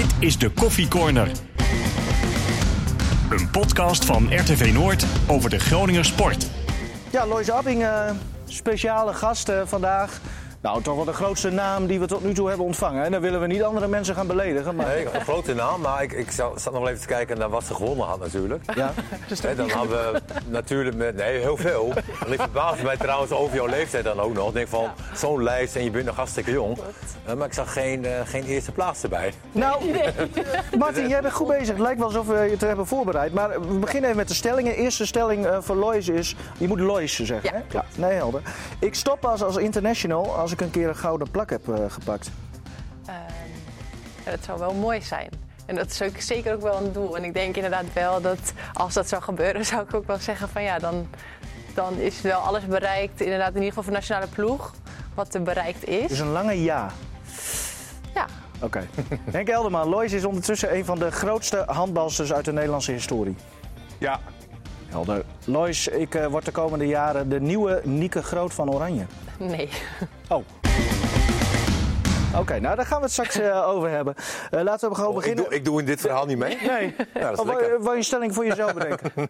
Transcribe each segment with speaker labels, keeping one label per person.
Speaker 1: Dit is de Koffie Corner. Een podcast van RTV Noord over de Groninger sport.
Speaker 2: Ja, Lois Abbing, eh, speciale gast eh, vandaag. Nou, toch wel de grootste naam die we tot nu toe hebben ontvangen. En dan willen we niet andere mensen gaan beledigen. Maar...
Speaker 3: Nee, een grote naam, maar ik, ik zat nog wel even te kijken naar wat ze gewonnen had natuurlijk.
Speaker 2: Ja.
Speaker 3: Hè, dan hadden we natuurlijk met, nee, heel veel. En ik verbaasde mij trouwens over jouw leeftijd dan ook nog. Ik denk van, zo'n lijst en je bent nog hartstikke jong. Eh, maar ik zag geen, eh, geen eerste plaats erbij.
Speaker 2: Nou, Martin, jij bent goed bezig. Het lijkt wel alsof we je te hebben voorbereid. Maar we beginnen even met de stellingen. Eerste stelling eh, voor Lois is... Je moet Lois zeggen,
Speaker 4: Ja,
Speaker 2: hè? Ja. Nee, helder. Ik stop pas als international als ik een keer een gouden plak heb eh, gepakt.
Speaker 4: Ehm, dat zou wel mooi zijn. En dat is ook zeker ook wel een doel. En ik denk inderdaad wel dat als dat zou gebeuren, zou ik ook wel zeggen van ja, dan, dan is wel alles bereikt. Inderdaad, in ieder geval voor nationale ploeg, wat er bereikt is.
Speaker 2: Dus een lange ja.
Speaker 4: Ja,
Speaker 2: Oké. Henk Elderman, Lois is ondertussen een van de grootste handbalsters uit de Nederlandse historie.
Speaker 5: Ja,
Speaker 2: Helder. Lois, ik eh, word de komende jaren de nieuwe Nieke Groot van Oranje.
Speaker 4: nee.
Speaker 2: Oh. Oké, nou daar gaan we het straks eh, over hebben. Eh, laten we gewoon
Speaker 3: Oh, ik,
Speaker 2: beginnen.
Speaker 3: doe, ik doe in dit verhaal niet mee.
Speaker 2: Nee.
Speaker 3: Ja, dat is
Speaker 2: Of wil je een stelling voor jezelf bedenken?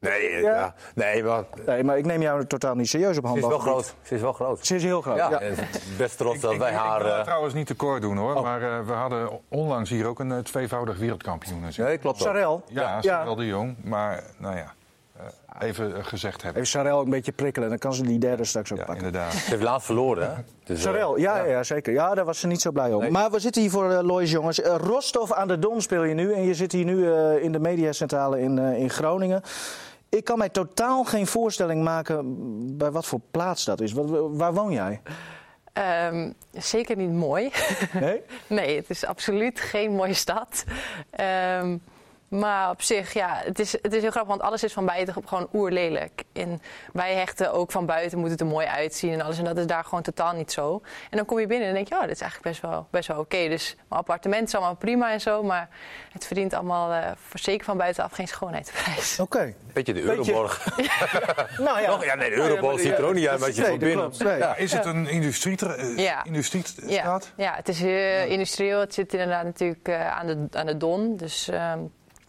Speaker 3: Nee, eh,
Speaker 2: Ja.
Speaker 3: ja. nee maar
Speaker 2: Nee, maar ik neem jou totaal niet serieus op
Speaker 3: ze is wel groot. Ze is wel groot.
Speaker 2: Ze is heel groot.
Speaker 3: Ja,
Speaker 2: Ja.
Speaker 3: en best trots dat wij
Speaker 5: ik,
Speaker 3: haar...
Speaker 5: ik wil
Speaker 3: eh,
Speaker 5: trouwens niet tekort doen hoor, maar eh, we hadden onlangs hier ook een tweevoudig wereldkampioen. zitten.
Speaker 3: nee, klopt ook.
Speaker 2: Sarel.
Speaker 5: Ja,
Speaker 2: Ja.
Speaker 5: Sarel de Jong, maar nou ja, eh, even gezegd hebben.
Speaker 2: Even Sarel een beetje prikkelen, dan kan ze die derde straks ook
Speaker 5: Ja,
Speaker 2: pakken.
Speaker 5: inderdaad.
Speaker 3: Ze heeft laatst verloren, hè? Dus,
Speaker 2: Sarel, ja, ja. ja, zeker. Ja, daar was ze niet zo blij om.
Speaker 3: Nee.
Speaker 2: Maar we zitten hier voor eh, Lois, jongens. Eh, Rostov aan de Don speel je nu. En je zit hier nu eh, in de mediacentrale in, eh, in Groningen. Ik kan mij totaal geen voorstelling maken bij wat voor plaats dat is. Waar woon jij?
Speaker 4: Ehm, zeker niet mooi.
Speaker 2: Nee?
Speaker 4: Nee, het is absoluut geen mooie stad. Ehm, maar op zich, ja, het is, het is heel grappig, want alles is van buiten gewoon oerlelijk. En wij hechten ook van buiten, moet het er mooi uitzien en alles. En dat is daar gewoon totaal niet zo. En dan kom je binnen en denk je, ja, dit is eigenlijk best wel, best wel oké. Dus mijn appartement is allemaal prima en zo, maar het verdient allemaal, eh, voor zeker van buitenaf, geen schoonheidsprijs.
Speaker 2: Oké.
Speaker 3: Beetje de
Speaker 2: Beetje-
Speaker 3: Euroborg.
Speaker 2: Nou ja.
Speaker 3: Toch? Ja, nee, de Euroborg ziet er ook niet uit als je
Speaker 2: Nee,
Speaker 3: van
Speaker 2: dat
Speaker 3: binnen...
Speaker 2: Nee.
Speaker 3: Ja.
Speaker 5: Is het een industrie, eh,
Speaker 4: Ja. Ja,
Speaker 5: industriestraat?
Speaker 4: ja, het is eh, industrieel. Het zit inderdaad natuurlijk eh, aan, de, aan de Don. Dus ehm,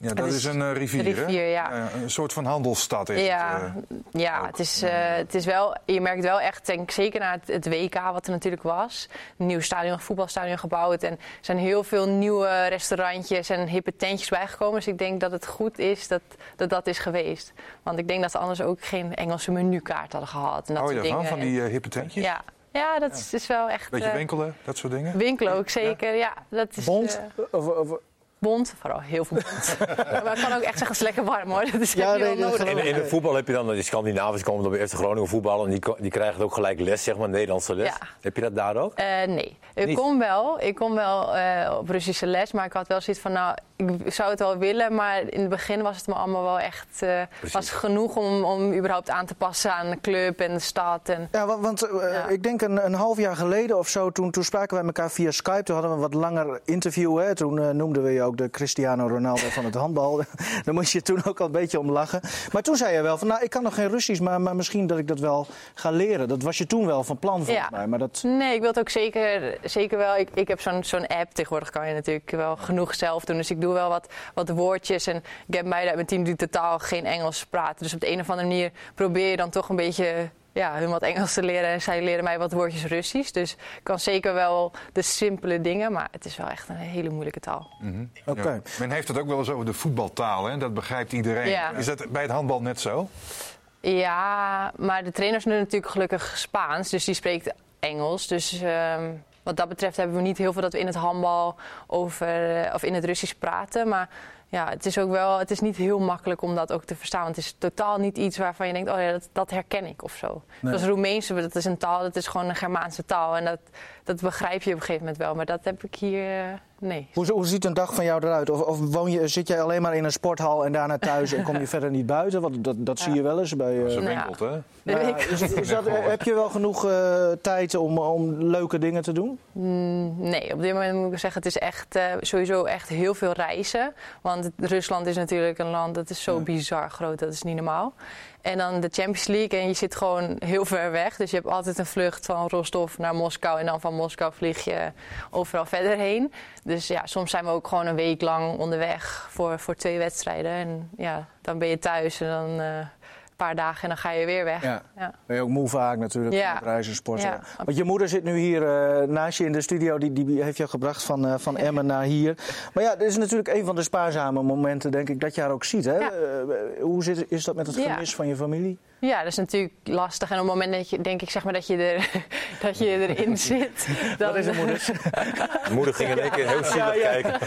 Speaker 5: Ja, dat is
Speaker 4: is
Speaker 5: een eh, rivier,
Speaker 4: een
Speaker 5: hè?
Speaker 4: rivier, ja.
Speaker 5: een soort van handelsstad is
Speaker 4: ja,
Speaker 5: het. eh.
Speaker 4: ja
Speaker 5: ook.
Speaker 4: het, is, eh, het is wel, je merkt wel echt, denk, ik, zeker na het, het WK wat er natuurlijk was, een nieuw stadion, een voetbalstadion gebouwd en er zijn heel veel nieuwe restaurantjes en hippe tentjes bijgekomen. Dus ik denk dat het goed is dat dat, dat is geweest. Want ik denk dat ze anders ook geen Engelse menukaart hadden gehad. En dat soort
Speaker 5: daarvan,
Speaker 4: dingen.
Speaker 5: van die hippe tentjes?
Speaker 4: ja. ja, dat is, is wel echt...
Speaker 5: Beetje winkelen, dat soort dingen?
Speaker 4: Winkelen ook zeker, ja. dat is,
Speaker 2: Bond? Of, of,
Speaker 4: bond, vooral heel veel bond. maar ik kan ook echt zeggen, het is lekker warm hoor. Dat is
Speaker 2: Ja, nee,
Speaker 4: wel nodig.
Speaker 3: In, in de voetbal heb je dan, die Scandinaviërs komen dan bij FC Groningen voetballen en die, die krijgen ook gelijk les, zeg maar, Nederlandse les.
Speaker 4: Ja.
Speaker 3: Heb je dat daar ook?
Speaker 4: Eh, nee, ik
Speaker 3: Niet?
Speaker 4: kom wel. Ik kom wel eh, op Russische les, maar ik had wel zoiets van, nou, ik zou het wel willen, maar in het begin was het me allemaal wel echt eh, was genoeg om, om überhaupt aan te passen aan de club en de stad. En,
Speaker 2: Ja, wa- want eh,
Speaker 4: Ja.
Speaker 2: ik denk een, een half jaar geleden of zo, toen, toen spraken wij elkaar via Skype. Toen hadden we een wat langer interview. Hè. Toen eh, noemden we je ook de Cristiano Ronaldo van het handbal. Daar moest je toen ook al een beetje om lachen. Maar toen zei je wel van, nou, ik kan nog geen Russisch, maar, maar misschien dat ik dat wel ga leren. Dat was je toen wel van plan volgens
Speaker 4: Ja.
Speaker 2: mij. Maar dat,
Speaker 4: Nee, ik wil het ook zeker, zeker wel. Ik, ik heb zo'n zo'n app. Tegenwoordig kan je natuurlijk wel genoeg zelf doen. Dus ik doe wel wat, wat woordjes. En ik heb meiden uit mijn team die totaal geen Engels praten. Dus op de een of andere manier probeer je dan toch een beetje ja, hun wat Engels te leren. En zij leren mij wat woordjes Russisch. Dus ik kan zeker wel de simpele dingen. Maar het is wel echt een hele moeilijke taal.
Speaker 2: Oké.
Speaker 5: Ja. Men heeft het ook wel eens over de voetbaltaal, hè? dat begrijpt iedereen.
Speaker 4: Ja.
Speaker 5: Is dat bij het handbal net zo?
Speaker 4: Ja, maar de trainer is nu natuurlijk gelukkig Spaans, dus die spreekt Engels. Dus ehm, wat dat betreft hebben we niet heel veel dat we in het handbal over, eh, of in het Russisch praten. Maar ja, het is ook wel, het is niet heel makkelijk om dat ook te verstaan. Want het is totaal niet iets waarvan je denkt, oh ja, dat, dat herken ik of zo. Zoals Roemeense, dat is een taal, dat is gewoon een Germaanse taal. En dat, dat begrijp je op een gegeven moment wel. Maar dat heb ik hier, eh, nee.
Speaker 2: hoe, hoe ziet een dag van jou eruit? Of, of woon je, zit jij alleen maar in een sporthal en daarna thuis en kom je verder niet buiten? Want dat, dat zie je wel eens bij... eh,
Speaker 5: Zo
Speaker 4: Nou,
Speaker 5: winkelt, hè?
Speaker 2: nou is, is dat, heb je wel genoeg eh, tijd om, om leuke dingen te doen?
Speaker 4: Mm, Nee, op dit moment moet ik zeggen, het is echt eh, sowieso echt heel veel reizen. Want Rusland is natuurlijk een land dat is zo bizar groot, dat is niet normaal. En dan de Champions League en je zit gewoon heel ver weg. Dus je hebt altijd een vlucht van Rostov naar Moskou en dan van Moskou vlieg je overal verder heen. Dus ja, soms zijn we ook gewoon een week lang onderweg voor, voor twee wedstrijden. En ja, dan ben je thuis en dan eh, paar dagen en dan ga je weer weg.
Speaker 2: Ja.
Speaker 4: Ja.
Speaker 2: Ben je ook moe vaak natuurlijk
Speaker 4: Ja.
Speaker 2: reizen en sporten.
Speaker 4: Ja.
Speaker 2: Want je moeder zit nu hier eh, naast je in de studio. Die, die heeft jou gebracht van, eh, van Emmen naar hier. Maar ja, dit is natuurlijk een van de spaarzame momenten, denk ik, dat je haar ook ziet. Hè? Eh, hoe zit, is dat met het gemis van je familie?
Speaker 4: Ja, dat is natuurlijk lastig. En op het moment dat je, denk ik, zeg maar, dat je, er, dat je erin zit. Dan,
Speaker 2: Wat is er, moeder?
Speaker 3: Moeder ging in één keer heel zielig
Speaker 2: Ja, ja.
Speaker 3: kijken.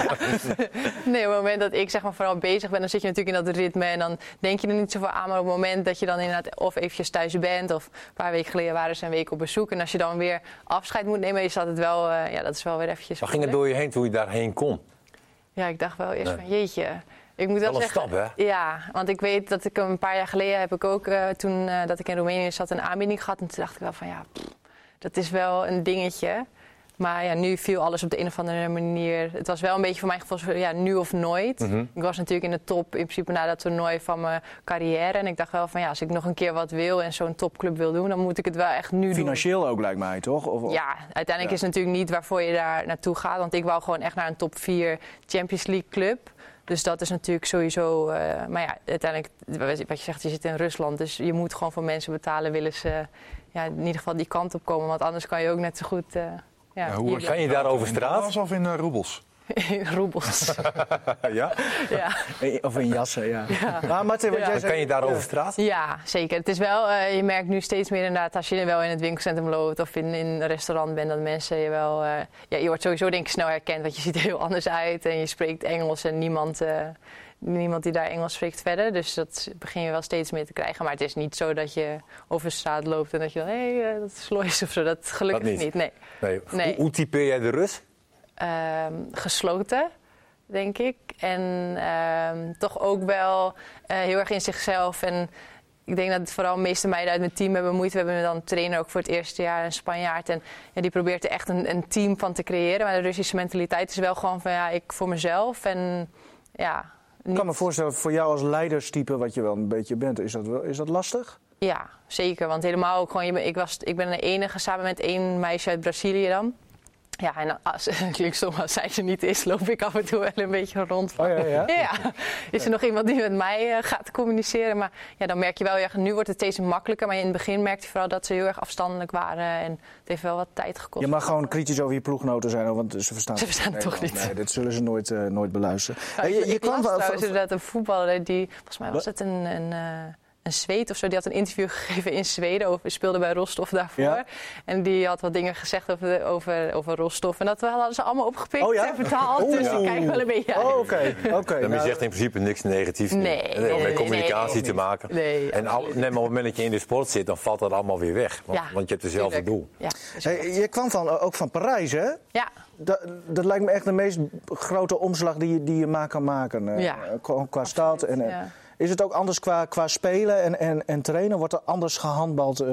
Speaker 4: Nee, op het moment dat ik zeg maar, vooral bezig ben, dan zit je natuurlijk in dat ritme. En dan denk je er niet zoveel aan. Maar op het moment dat je dan inderdaad of eventjes thuis bent. Of een paar weken geleden waren ze een week op bezoek. En als je dan weer afscheid moet nemen, is dat het wel, eh, ja, dat is wel weer eventjes.
Speaker 3: Waar ging het door je heen toen je daarheen kon?
Speaker 4: Ja, ik dacht wel eerst
Speaker 3: Nee.
Speaker 4: van jeetje. Ik moet wel,
Speaker 3: Wel een
Speaker 4: zeggen,
Speaker 3: stap, hè?
Speaker 4: Ja, want ik weet dat ik een paar jaar geleden heb ik ook, eh, toen eh, dat ik in Roemenië zat, een aanbieding gehad. En toen dacht ik wel van ja, pff, dat is wel een dingetje. Maar ja, nu viel alles op de een of andere manier. Het was wel een beetje voor mijn gevoel zo, ja, nu of nooit.
Speaker 3: Mhm.
Speaker 4: Ik was natuurlijk in de top in principe na dat toernooi van mijn carrière. En ik dacht wel van ja, als ik nog een keer wat wil en zo'n topclub wil doen, dan moet ik het wel echt nu doen.
Speaker 2: Financieel ook, lijkt mij, toch? Of, of-
Speaker 4: Ja, uiteindelijk
Speaker 2: Ja.
Speaker 4: is het natuurlijk niet waarvoor je daar naartoe gaat. Want ik wou gewoon echt naar een top 4 Champions League club. Dus dat is natuurlijk sowieso. eh, maar ja, uiteindelijk, wat je zegt, je zit in Rusland. Dus je moet gewoon voor mensen betalen, willen ze ja, in ieder geval die kant op komen. Want anders kan je ook net zo goed. eh ja,
Speaker 5: Ja, hoe
Speaker 3: Kan je daar over
Speaker 5: In
Speaker 3: straat?
Speaker 5: of in eh, roebels?
Speaker 4: roebels.
Speaker 3: Ja?
Speaker 4: ja.
Speaker 2: Of in jassen, ja. Maar Martin, wat
Speaker 4: Ja.
Speaker 2: jij
Speaker 3: Dan
Speaker 2: zei...
Speaker 3: kan je daar over
Speaker 2: Ja.
Speaker 3: straat?
Speaker 4: ja, zeker. Het is wel, eh, je merkt nu steeds meer inderdaad, als je wel in het winkelcentrum loopt of in, in een restaurant bent, dat mensen je wel. eh, ja, je wordt sowieso denk ik snel herkend, want je ziet er heel anders uit en je spreekt Engels en niemand. eh, Niemand die daar Engels spreekt verder. Dus dat begin je wel steeds meer te krijgen. Maar het is niet zo dat je over de straat loopt en dat je dan, hé, hey, eh, dat is Lois of zo. Dat gelukkig
Speaker 3: Dat niet.
Speaker 4: niet. Nee.
Speaker 3: Nee.
Speaker 4: Nee.
Speaker 3: Hoe, hoe typeer jij de Rus?
Speaker 4: Ehm, gesloten, denk ik. En ehm, toch ook wel eh, heel erg in zichzelf. En ik denk dat het vooral de meeste meiden uit mijn team hebben moeite. We hebben dan een trainer ook voor het eerste jaar, een Spanjaard. En ja, die probeert er echt een, een team van te creëren. Maar de Russische mentaliteit is wel gewoon van ja, ik voor mezelf. En ja,
Speaker 2: Ik kan me voorstellen, voor jou als leiderstype, wat je wel een beetje bent, is dat, wel, is dat lastig?
Speaker 4: Ja, zeker. Want helemaal ook gewoon, ik, was, ik ben de enige samen met één meisje uit Brazilië dan. Ja, en als, het klinkt stom, als zij er niet is, loop ik af en toe wel een beetje rond. Van,
Speaker 2: Oh ja, ja?
Speaker 4: ja. Is er nog iemand die met mij eh, gaat communiceren? Maar ja, dan merk je wel, ja, nu wordt het steeds makkelijker. Maar in het begin merkte je vooral dat ze heel erg afstandelijk waren. En het heeft wel wat tijd gekost.
Speaker 2: Je mag gewoon kritisch over je ploeggenoten zijn, hoor, want ze verstaan,
Speaker 4: Ze verstaan het toch niet.
Speaker 2: Nee, dit zullen ze nooit, eh, nooit beluisteren.
Speaker 4: Nou, las
Speaker 2: van-
Speaker 4: trouwens
Speaker 2: van-
Speaker 4: inderdaad een voetballer die, volgens mij was het een, een, eh, een Zweed of zo, die had een interview gegeven in Zweden, over, speelde bij Rostov daarvoor.
Speaker 2: Ja.
Speaker 4: En die had wat dingen gezegd over, de- over, over Rostov. En dat hadden ze allemaal opgepikt
Speaker 2: Oh ja?
Speaker 4: en vertaald. Dus ik kijk wel een beetje uit.
Speaker 2: Oh, oké. oké.
Speaker 3: Dan
Speaker 2: nou,
Speaker 3: zegt in principe niks negatiefs.
Speaker 4: Nee, nee,
Speaker 3: met
Speaker 4: nee,
Speaker 3: communicatie
Speaker 4: nee,
Speaker 3: te maken.
Speaker 4: Nee,
Speaker 3: En al, net maar op het moment dat je in de sport zit, dan valt dat allemaal weer weg. Want,
Speaker 4: Ja,
Speaker 3: want je hebt dezelfde doel.
Speaker 4: Ja, dus-
Speaker 2: hey, je kwam van, ook van Parijs, hè?
Speaker 4: ja,
Speaker 2: Dat, dat lijkt me echt de meest grote omslag die je, die je maar kan maken. eh,
Speaker 4: Ja.
Speaker 2: Qua, qua stad. En, eh,
Speaker 4: ja.
Speaker 2: Is het ook anders qua, qua spelen en, en, en trainen? Wordt er anders gehandbald eh,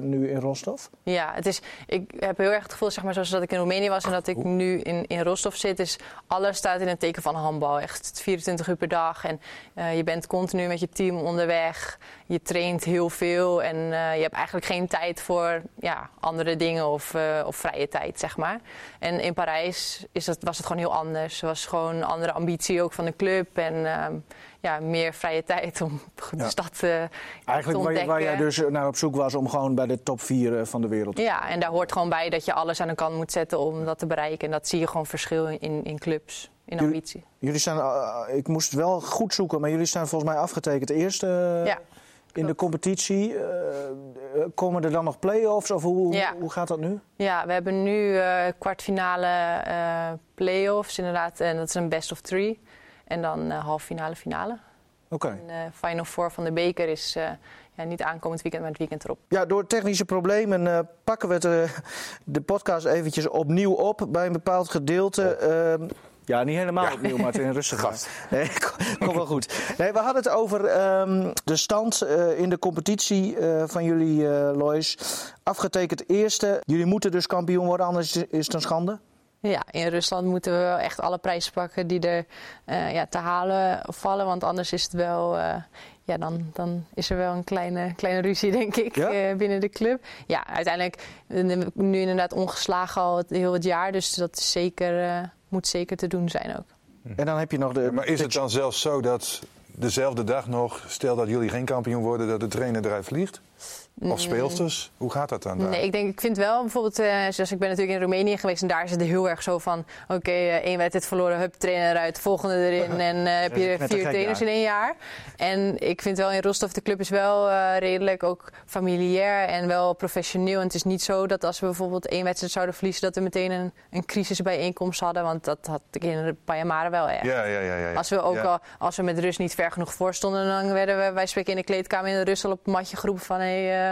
Speaker 2: nu in Rostov?
Speaker 4: Ja, het is, ik heb heel erg het gevoel, zeg maar, zoals dat ik in Roemenië was en dat ik nu in, in Rostov zit, is alles staat in het teken van handbal. Echt 24 uur per dag. En eh, je bent continu met je team onderweg. Je traint heel veel en eh, je hebt eigenlijk geen tijd voor ja, andere dingen of, of vrije tijd, zeg maar. En in Parijs is was het gewoon heel anders. Er was gewoon een andere ambitie ook van de club en ehm, ja, meer vrije tijd om de
Speaker 2: Ja.
Speaker 4: stad eh,
Speaker 2: Eigenlijk
Speaker 4: te
Speaker 2: waar, je- waar jij dus naar op zoek was om gewoon bij de top 4 van de wereld te
Speaker 4: Ja, en daar hoort gewoon bij dat je alles aan de kant moet zetten om dat te bereiken. En dat zie je gewoon verschil in, in clubs, in
Speaker 2: Jullie-
Speaker 4: ambitie.
Speaker 2: Jullie staan, eh, ik moest wel goed zoeken, maar jullie staan volgens mij afgetekend eerste eh,
Speaker 4: Ja,
Speaker 2: in de competitie. Eh, eh, komen er dan nog play-offs of hoe,
Speaker 4: Ja.
Speaker 2: hoe gaat dat nu?
Speaker 4: Ja, we hebben nu eh, kwartfinale eh play-offs inderdaad. En dat is een best of three. En dan eh halve finale finale.
Speaker 2: Oké.
Speaker 4: En eh, final four van de beker is eh, ja, niet aankomend weekend, maar het weekend erop.
Speaker 2: Ja, door technische problemen eh, pakken we het, de podcast eventjes opnieuw op bij een bepaald gedeelte. Ehm, ja, niet helemaal
Speaker 3: Ja.
Speaker 2: opnieuw, maar in rustig
Speaker 3: Gast.
Speaker 2: Nee, kom- kom wel goed. Nee, we hadden het over ehm, de stand eh, in de competitie eh, van jullie, eh Lois. Afgetekend eerste. Jullie moeten dus kampioen worden, anders is het een schande.
Speaker 4: Ja, in Rusland moeten we wel echt alle prijzen pakken die er eh, ja, te halen vallen. Want anders is het wel. eh, ja, dan, dan is er wel een kleine, kleine ruzie, denk ik,
Speaker 2: Ja?
Speaker 4: eh, binnen de club. Ja, uiteindelijk nu inderdaad ongeslagen al het, heel het jaar. Dus dat is zeker, eh, moet zeker te doen zijn ook.
Speaker 2: En dan heb je nog de...
Speaker 5: Maar is het dan zelfs zo dat dezelfde dag nog, stel dat jullie geen kampioen worden, dat de trainer eruit vliegt? Of speelsters? Hoe gaat dat dan? daar?
Speaker 4: Nee, ik denk, ik vind wel bijvoorbeeld, eh, zoals ik ben natuurlijk in Roemenië geweest en daar is het heel erg zo van, oké, eh, één wedstrijd verloren, hup, trainer eruit, volgende erin en eh, heb je vier trainers in één jaar. En ik vind wel in Rostov, de club is wel eh, redelijk ook familiair en wel professioneel. En het is niet zo dat als we bijvoorbeeld één wedstrijd zouden verliezen, dat we meteen een, een crisisbijeenkomst hadden, want dat had ik in Payamara wel echt.
Speaker 5: Ja, ja, ja. ja, ja.
Speaker 4: Als we ook
Speaker 5: Ja.
Speaker 4: al, als we met rust niet ver genoeg voor stonden, dan werden we, wij spreken in de kleedkamer in de rust al op het matje geroepen van, hé, hey, eh,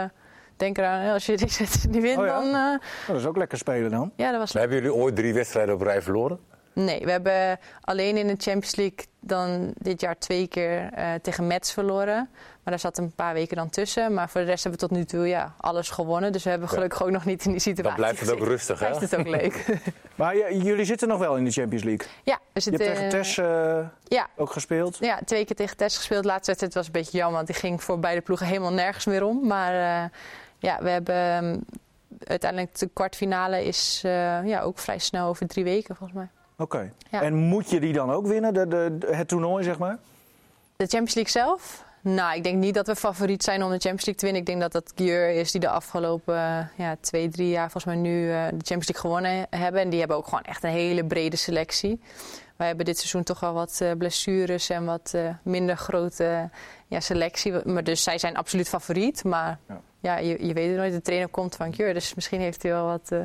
Speaker 4: denk eraan, hè, als je die wedstrijd niet wint,
Speaker 2: Oh ja?
Speaker 4: dan... eh,
Speaker 2: Oh, dat is ook lekker spelen dan.
Speaker 4: ja, dat was
Speaker 3: Maar hebben jullie ooit drie wedstrijden op rij verloren?
Speaker 4: Nee, we hebben alleen in de Champions League dan dit jaar twee keer eh, tegen Mets verloren. Maar daar zat een paar weken dan tussen. Maar voor de rest hebben we tot nu toe ja, alles gewonnen. Dus we hebben gelukkig ook nog niet in die situatie
Speaker 3: Dan blijft het ook rustig, hè?
Speaker 4: Blijft het ook leuk.
Speaker 2: Maar jullie zitten nog wel in de Champions League.
Speaker 4: ja, we
Speaker 2: Je
Speaker 4: zitten,
Speaker 2: hebt tegen Tess eh,
Speaker 4: ja,
Speaker 2: ook gespeeld.
Speaker 4: ja, twee keer tegen Tess gespeeld. De laatste wedstrijd was een beetje jammer, want die ging voor beide ploegen helemaal nergens meer om. Maar eh, ja, we hebben ehm, uiteindelijk de kwartfinale is eh, ja, ook vrij snel over drie weken volgens mij.
Speaker 2: Oké.
Speaker 4: Ja.
Speaker 2: En moet je die dan ook winnen, de, de, de- het toernooi, zeg maar?
Speaker 4: De Champions League zelf? Nou, ik denk niet dat we favoriet zijn om de Champions League te winnen. Ik denk dat dat Gier is die de afgelopen ja, twee, drie jaar volgens mij nu eh, de Champions League gewonnen hebben. En die hebben ook gewoon echt een hele brede selectie. Wij hebben dit seizoen toch wel wat eh, blessures en wat minder grote ja, selectie. Maar dus zij zijn absoluut favoriet. Maar
Speaker 2: Ja.
Speaker 4: Ja, je, je weet het nooit. De trainer komt van Gier, dus misschien heeft hij wel wat... eh,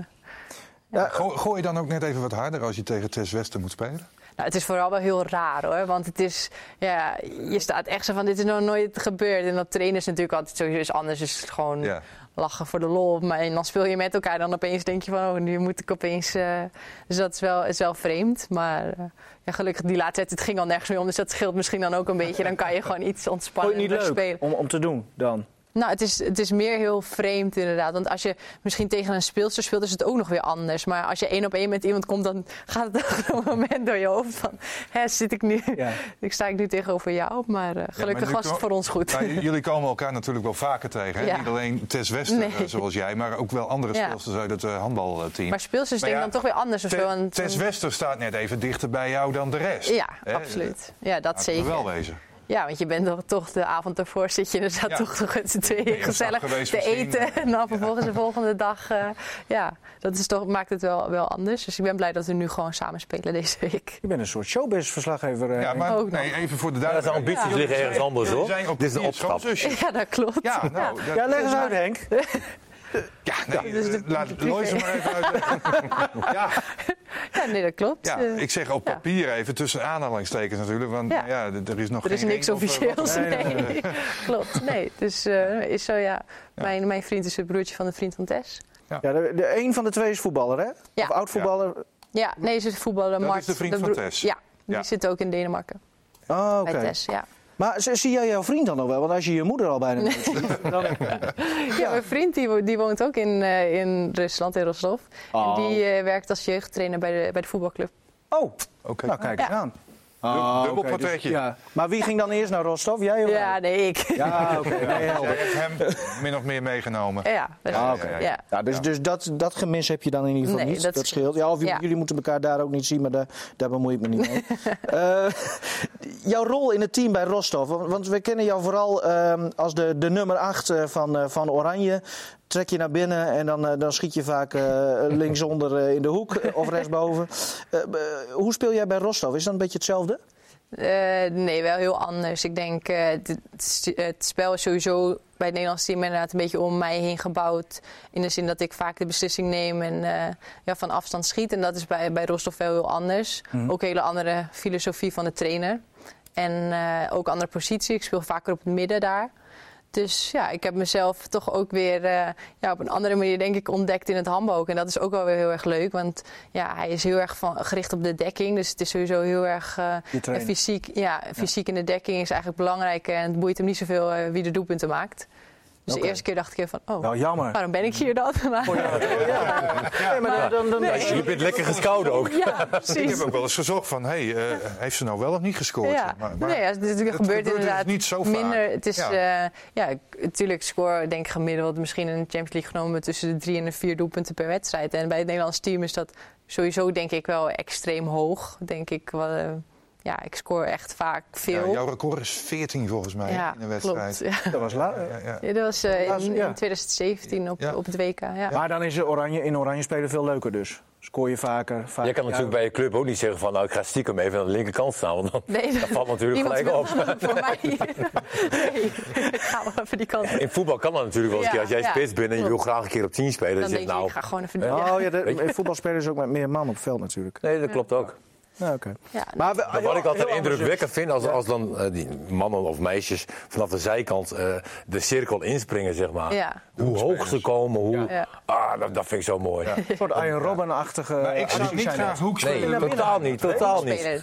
Speaker 2: Ja,
Speaker 5: Gooi, gooi je dan ook net even wat harder als je tegen Tess Westen moet spelen?
Speaker 4: Nou, het is vooral wel heel raar hoor. Want het is, ja, je staat echt zo van: dit is nog nooit gebeurd. En dat trainen is natuurlijk altijd sowieso is anders. Dus gewoon
Speaker 5: Ja.
Speaker 4: lachen voor de lol. Maar en dan speel je met elkaar. Dan opeens denk je van: oh, nu moet ik opeens. eh, Dus dat is wel, is wel vreemd. Maar eh, ja, gelukkig, die laatste wedstrijd, het ging al nergens meer om. Dus dat scheelt misschien dan ook een beetje. Dan kan je gewoon iets ontspannen
Speaker 2: het niet leuk
Speaker 4: spelen.
Speaker 2: om, om te doen dan?
Speaker 4: Nou, het is, het is meer heel vreemd inderdaad. Want als je misschien tegen een speelster speelt, is het ook nog weer anders. Maar als je één op één met iemand komt, dan gaat het op een moment door je hoofd van... Hè, zit ik nu...
Speaker 2: Ja.
Speaker 4: Ik sta ik nu tegenover jou, maar eh, gelukkig was het voor ons goed.
Speaker 5: Nou, jullie komen elkaar natuurlijk wel vaker tegen. Hè?
Speaker 4: Ja.
Speaker 5: Niet alleen Tess Westen,
Speaker 4: Nee.
Speaker 5: eh, zoals jij, maar ook wel andere speelsters uit het eh, handbalteam.
Speaker 4: Maar speelsters denk ik dan toch weer anders of zo.
Speaker 5: Tess Wester staat net even dichter bij jou dan de rest.
Speaker 4: Ja,
Speaker 5: Hè?
Speaker 4: absoluut. Ja, dat
Speaker 5: Laten we
Speaker 4: zeker.
Speaker 5: wel wezen.
Speaker 4: Ja, want je bent toch, toch de avond ervoor zit je inderdaad
Speaker 5: Ja.
Speaker 4: toch nog met z'n tweeën
Speaker 5: je
Speaker 4: gezellig te
Speaker 5: misschien.
Speaker 4: eten. En dan vervolgens de volgende dag. eh, ja, dat is toch, maakt het wel, wel anders. Dus ik ben blij dat we nu gewoon samen spelen deze week.
Speaker 2: Je bent een soort showbiz-verslaggever. eh,
Speaker 5: Ja, maar
Speaker 4: Ook
Speaker 5: nee, even voor de
Speaker 3: Ja, de
Speaker 5: duidelijkheid.
Speaker 3: ambities liggen ergens anders, hoor. Dit is een
Speaker 5: papier
Speaker 3: opstap.
Speaker 4: Ja, dat klopt.
Speaker 5: Ja, nou, dat-
Speaker 2: Ja, leg eens uit, Henk.
Speaker 5: Ja, nee,
Speaker 4: Dus de-
Speaker 5: eh, laat
Speaker 4: de
Speaker 5: Lois maar even uit. ja,
Speaker 4: Ja, nee, dat klopt.
Speaker 5: ja,
Speaker 4: Eh,
Speaker 5: ik zeg op papier even tussen aanhalingstekens natuurlijk. Want
Speaker 4: Ja.
Speaker 5: er is nog
Speaker 4: Er is
Speaker 5: geen
Speaker 4: niks
Speaker 5: of,
Speaker 4: officieels.
Speaker 2: Nee, nee,
Speaker 4: Nee, klopt. Nee, dus eh, is zo ja. Mijn, mijn vriend is het broertje van de vriend van Tess.
Speaker 2: Ja, de, de, een van de twee is voetballer, hè?
Speaker 4: Ja.
Speaker 2: Of oud-voetballer.
Speaker 4: Ja, nee, ze is voetballer.
Speaker 5: Dat
Speaker 4: Mart,
Speaker 5: is de vriend van Tess.
Speaker 4: Ja, die
Speaker 5: Ja.
Speaker 4: zit ook in Denemarken.
Speaker 2: Oh, oké.
Speaker 4: Bij Tess, ja.
Speaker 2: Maar zie jij jouw vriend dan nog wel? Want als je je moeder al bijna niet ziet, dan...
Speaker 4: Ja, mijn vriend die, wo- die woont ook in, eh, in Rusland, in Rostov.
Speaker 2: Oh.
Speaker 4: En die eh, werkt als jeugdtrainer bij de, bij de voetbalclub.
Speaker 2: Oh,
Speaker 5: Oké.
Speaker 2: nou kijk eens
Speaker 4: Ja.
Speaker 2: aan.
Speaker 5: Dubbel
Speaker 2: oké, dus-
Speaker 5: portretje.
Speaker 2: ja. Maar wie ging dan eerst naar Rostov? Jij of
Speaker 4: Ja,
Speaker 2: hij?
Speaker 4: nee, ik.
Speaker 2: Ja, oké. Nee,
Speaker 5: Jij
Speaker 2: helder.
Speaker 5: hebt hem min of meer meegenomen.
Speaker 4: Ja, dat is-
Speaker 2: Ah, oké.
Speaker 4: ja.
Speaker 2: Ja, dus dus dat, dat gemis heb je dan in ieder geval
Speaker 4: Nee,
Speaker 2: niet.
Speaker 4: dat
Speaker 2: Dat,
Speaker 4: scheelt.
Speaker 2: scheelt. Ja, of
Speaker 4: Ja.
Speaker 2: jullie moeten elkaar daar ook niet zien, maar daar, daar bemoei ik me niet mee. Eh, jouw rol in het team bij Rostov, want want we kennen jou vooral ehm, als de, de nummer 8 van, eh, van Oranje. Trek je naar binnen en dan, eh, dan schiet je vaak eh, linksonder eh, in de hoek of rechtsboven. Hoe speel jij bij Rostov? Is dat een beetje hetzelfde?
Speaker 4: Nee, wel heel anders. Ik denk, eh, het, spel is sowieso bij het Nederlands team inderdaad een beetje om mij heen gebouwd. In de zin dat ik vaak de beslissing neem en ja, van afstand schiet. En dat is bij, bij Rostov wel heel anders. Ook een hele andere filosofie van de trainer. En ook andere positie. Ik speel vaker op het midden daar. Dus ja, ik heb mezelf toch ook weer eh, ja, op een andere manier denk ik ontdekt in het handbal ook. En dat is ook wel weer heel erg leuk. Want ja, hij is heel erg van, gericht op de dekking. Dus het is sowieso heel erg eh, fysiek. Ja, fysiek in de dekking is eigenlijk belangrijk. En het boeit hem niet zoveel eh, wie de doelpunten maakt. Dus de eerste keer dacht ik even van, oh,
Speaker 2: Wel jammer.
Speaker 4: waarom ben ik hier dan? Maar,
Speaker 2: Nee, maar dan, dan, dan,
Speaker 3: Je bent lekker gescout ook.
Speaker 4: ja,
Speaker 5: Ik
Speaker 4: precies.
Speaker 5: heb ook wel eens gezocht van, hé, eh, heeft ze nou wel of niet gescoord?
Speaker 4: Ja,
Speaker 5: Maar- maar-
Speaker 4: nee, ja, het, het gebeurt
Speaker 5: gebeurt dus
Speaker 4: inderdaad
Speaker 5: niet zo vaak.
Speaker 4: minder. Het is,
Speaker 5: Ja.
Speaker 4: ja, ja ik- natuurlijk score denk ik gemiddeld misschien in de Champions League genomen tussen de drie en de vier doelpunten per wedstrijd. En bij het Nederlands team is dat sowieso denk ik wel extreem hoog. Denk ik wel, eh, ja, ik score echt vaak
Speaker 5: Ja,
Speaker 4: veel.
Speaker 5: jouw record is 14 volgens mij
Speaker 4: Ja,
Speaker 5: in een wedstrijd.
Speaker 4: klopt. Ja.
Speaker 2: dat was la-
Speaker 5: Ja, ja.
Speaker 4: Ja, dat was eh, in,
Speaker 2: ja.
Speaker 4: in 2017 op,
Speaker 5: Ja.
Speaker 4: op het WK. Ja.
Speaker 2: Maar dan is oranje, in oranje spelen veel leuker dus. Scoor je vaker. vaak,
Speaker 3: Je kan natuurlijk bij je club ook niet zeggen van nou ik ga stiekem even aan de linkerkant staan. Want dan,
Speaker 4: Nee,
Speaker 3: dat valt natuurlijk gelijk op.
Speaker 4: voor mij. nee, ik ga wel even die kant op.
Speaker 3: In voetbal kan dat natuurlijk wel eens. een
Speaker 4: Ja,
Speaker 3: keer. Als jij
Speaker 4: ja,
Speaker 3: spits bent en je wil graag een keer op 10 spelen. Dan,
Speaker 4: Dan denk
Speaker 3: je nou.
Speaker 4: ik ga gewoon even...
Speaker 3: Ja.
Speaker 2: Oh ja, de, voetbal spelen ze ook met meer man op het veld natuurlijk.
Speaker 3: Nee, dat klopt ook.
Speaker 2: Ja, oké.
Speaker 4: Ja,
Speaker 2: Maar we-
Speaker 3: Maar wat ik altijd indrukwekkend vind, als, als dan eh, die mannen of meisjes vanaf de zijkant eh, de cirkel inspringen, zeg maar.
Speaker 4: Ja.
Speaker 3: Hoe hoog ze komen, hoe...
Speaker 4: Ja.
Speaker 3: Ah, dat, dat vind ik zo mooi.
Speaker 2: Een soort Iron Robin-achtige
Speaker 5: Maar ik zou niet graag
Speaker 2: dat.
Speaker 5: hoek
Speaker 3: Nee, totaal niet, totaal niet.
Speaker 4: spelen.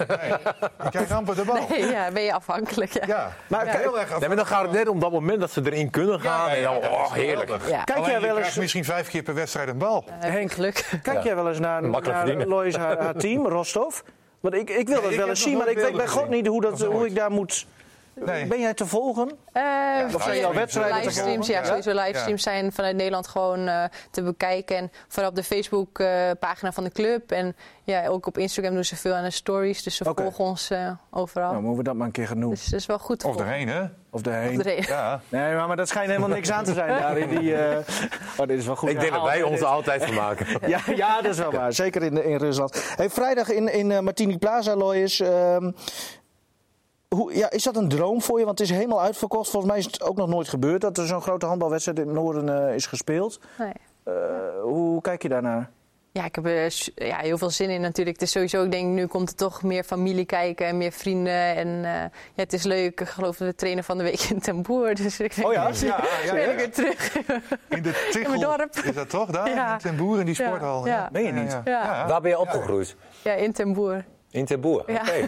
Speaker 5: Ik krijg amper de bal.
Speaker 4: Nee, ja, ben je afhankelijk. Ja.
Speaker 5: Ja,
Speaker 2: Maar kijk-
Speaker 5: heel erg af.
Speaker 3: Nee, maar dan gaat het net om dat moment dat ze erin kunnen gaan.
Speaker 5: Ja, ja, ja,
Speaker 3: en dan, oh, heerlijk.
Speaker 2: Kijk jij wel eens,
Speaker 5: misschien vijf keer per wedstrijd een bal.
Speaker 2: Henk,
Speaker 4: Geluk.
Speaker 2: kijk jij wel eens naar. Lois haar, haar team, Rostov? Want ik, ik wil dat wel eens zien, maar ik weet bij god niet hoe, dat, hoe ik daar moet...
Speaker 5: Nee.
Speaker 2: Ben jij te volgen?
Speaker 4: Eh,
Speaker 2: Of zijn jouw wedstrijden te
Speaker 4: livestreams,
Speaker 2: volgen?
Speaker 4: ja,
Speaker 2: Ja?
Speaker 4: sowieso livestreams zijn vanuit Nederland gewoon eh, te bekijken. En vooral op de Facebook-pagina van de club. En ja, ook op Instagram doen ze veel aan de stories. Dus ze volgen ons eh, overal.
Speaker 2: Nou, moeten we dat maar een keer gaan doen.
Speaker 4: dus dat is wel goed te
Speaker 5: Of erheen, hè?
Speaker 2: Of daarheen.
Speaker 4: Of erheen.
Speaker 5: Ja.
Speaker 2: Nee, maar, maar dat schijnt helemaal niks aan te zijn daar in die... eh, Oh, dit is wel goed.
Speaker 3: Ik denk dat wij ons er altijd van maken.
Speaker 2: Ja, ja, dat is wel waar. Zeker in, in Rusland. Hey, vrijdag in, in eh, Martini Plaza, Lois. ehm, hoe, ja, is dat een droom voor je? Want het is helemaal uitverkocht. Volgens mij is het ook nog nooit gebeurd dat er zo'n grote handbalwedstrijd in het noorden eh, is gespeeld.
Speaker 4: Nee.
Speaker 2: Eh, hoe kijk je daarnaar?
Speaker 4: Ja, ik heb er s- ja, heel veel zin in natuurlijk. Het is sowieso, ik denk, nu komt er toch meer familie kijken en meer vrienden. En eh, ja, het is leuk. Ik geloof dat we trainen van de week in Ten Boer. Dus ik denk,
Speaker 2: Oh ja?
Speaker 5: Ja, ja,
Speaker 4: ben ik weer terug.
Speaker 5: In de Tichel.
Speaker 4: dorp.
Speaker 5: Is dat toch? Daar?
Speaker 4: Ja.
Speaker 5: In Ten Boer, in die
Speaker 4: Ja,
Speaker 5: sporthal.
Speaker 4: ja.
Speaker 2: Meen je niet?
Speaker 4: Ja.
Speaker 3: Waar ben je opgegroeid?
Speaker 4: Ja, in Ten Boer.
Speaker 3: In Ten Boer.
Speaker 4: Ja.
Speaker 3: Oké.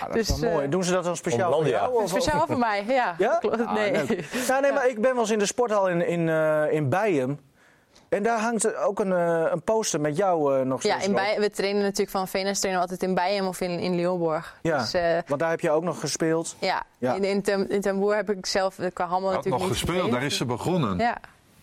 Speaker 2: Ah, dat
Speaker 4: Dus,
Speaker 2: is wel mooi.
Speaker 4: eh,
Speaker 2: Doen ze dat dan speciaal voor jou? Of-
Speaker 4: Speciaal voor mij, ja.
Speaker 2: Ja?
Speaker 4: Klopt,
Speaker 2: Ah,
Speaker 4: nee.
Speaker 2: Ja, nee, maar ik ben wel eens in de sporthal in, in, eh, in Bijen. En daar hangt ook een, eh, een poster met jou eh, nog
Speaker 4: Ja,
Speaker 2: steeds
Speaker 4: in
Speaker 2: op.
Speaker 4: Bij, we trainen natuurlijk van Venus trainen we altijd in Bijen of in, in Leeuwborg.
Speaker 2: Ja,
Speaker 4: Dus, eh,
Speaker 2: want daar heb je ook nog gespeeld.
Speaker 4: ja.
Speaker 2: Ja.
Speaker 4: In, in, Ten, in Ten Boer heb ik zelf eh, qua handel
Speaker 5: Had
Speaker 4: natuurlijk
Speaker 5: nog
Speaker 4: niet
Speaker 5: gespeeld, daar is ze begonnen.
Speaker 4: Ja,